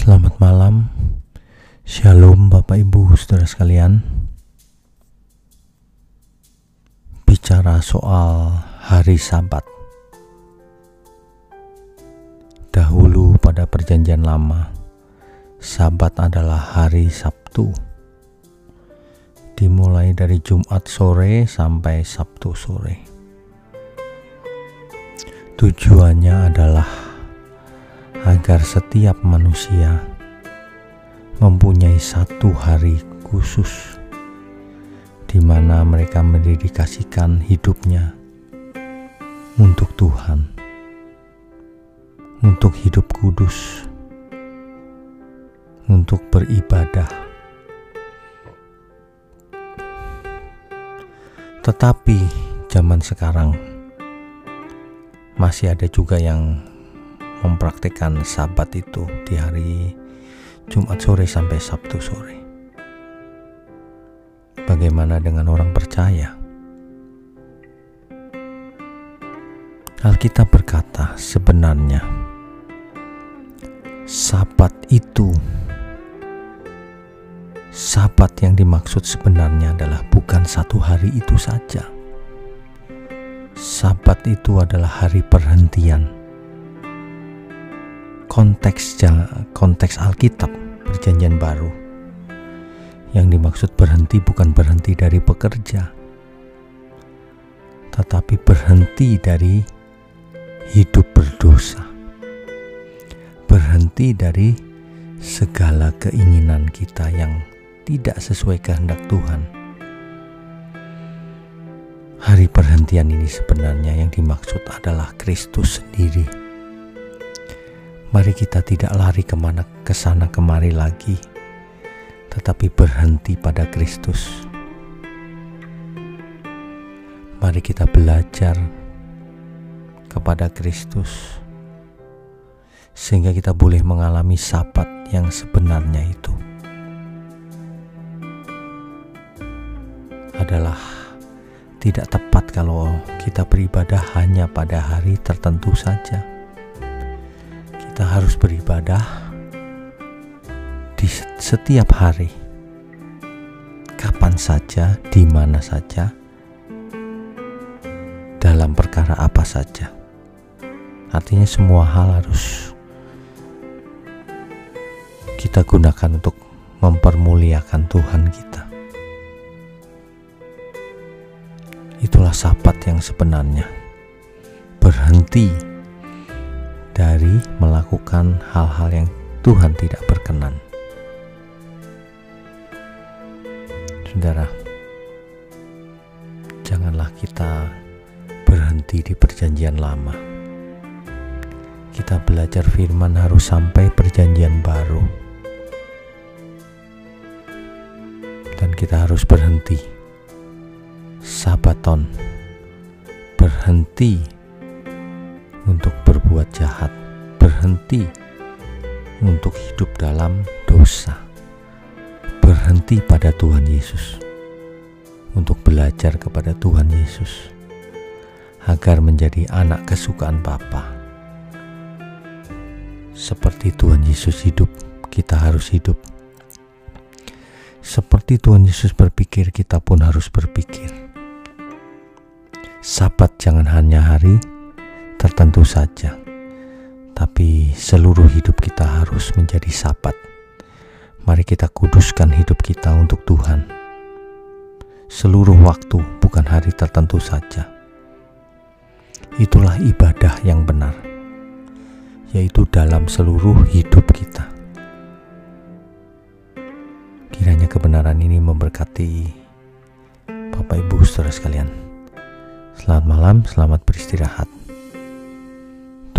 Selamat malam, Shalom Bapak Ibu Saudara sekalian. Bicara soal hari Sabat. Dahulu pada Perjanjian Lama, Sabat adalah hari Sabtu. Dimulai dari Jumat sore sampai Sabtu sore. Tujuannya adalah agar setiap manusia mempunyai satu hari khusus di mana mereka mendedikasikan hidupnya untuk Tuhan, untuk hidup kudus, untuk beribadah. Tetapi zaman sekarang masih ada juga yang mempraktikkan sabat itu di hari Jumat sore sampai Sabtu sore. Bagaimana dengan orang percaya? Alkitab berkata, sebenarnya Sabat itu Sabat yang dimaksud sebenarnya adalah bukan satu hari itu saja. Sabat itu adalah hari perhentian konteks konteks Alkitab perjanjian baru. Yang dimaksud berhenti bukan berhenti dari bekerja tetapi berhenti dari hidup berdosa. Berhenti dari segala keinginan kita yang tidak sesuai kehendak Tuhan. Hari perhentian ini sebenarnya yang dimaksud adalah Kristus sendiri Mari kita tidak lari ke mana ke sana kemari lagi, tetapi berhenti pada Kristus. Mari kita belajar kepada Kristus, sehingga kita boleh mengalami sabat yang sebenarnya itu adalah tidak tepat kalau kita beribadah hanya pada hari tertentu saja kita harus beribadah di setiap hari, kapan saja, di mana saja, dalam perkara apa saja. Artinya, semua hal harus kita gunakan untuk mempermuliakan Tuhan kita. Itulah sahabat yang sebenarnya berhenti dari melakukan hal-hal yang Tuhan tidak berkenan. Saudara, janganlah kita berhenti di Perjanjian Lama. Kita belajar firman harus sampai Perjanjian Baru, dan kita harus berhenti. Sabaton berhenti untuk berbuat jahat, berhenti untuk hidup dalam dosa, berhenti pada Tuhan Yesus, untuk belajar kepada Tuhan Yesus, agar menjadi anak kesukaan Bapa. Seperti Tuhan Yesus hidup, kita harus hidup. Seperti Tuhan Yesus berpikir, kita pun harus berpikir. Sabat jangan hanya hari tertentu saja, tapi seluruh hidup kita harus menjadi sabat. Mari kita kuduskan hidup kita untuk Tuhan. Seluruh waktu, bukan hari tertentu saja. Itulah ibadah yang benar, yaitu dalam seluruh hidup kita. Kiranya kebenaran ini memberkati Bapak Ibu saudara sekalian. Selamat malam, selamat beristirahat.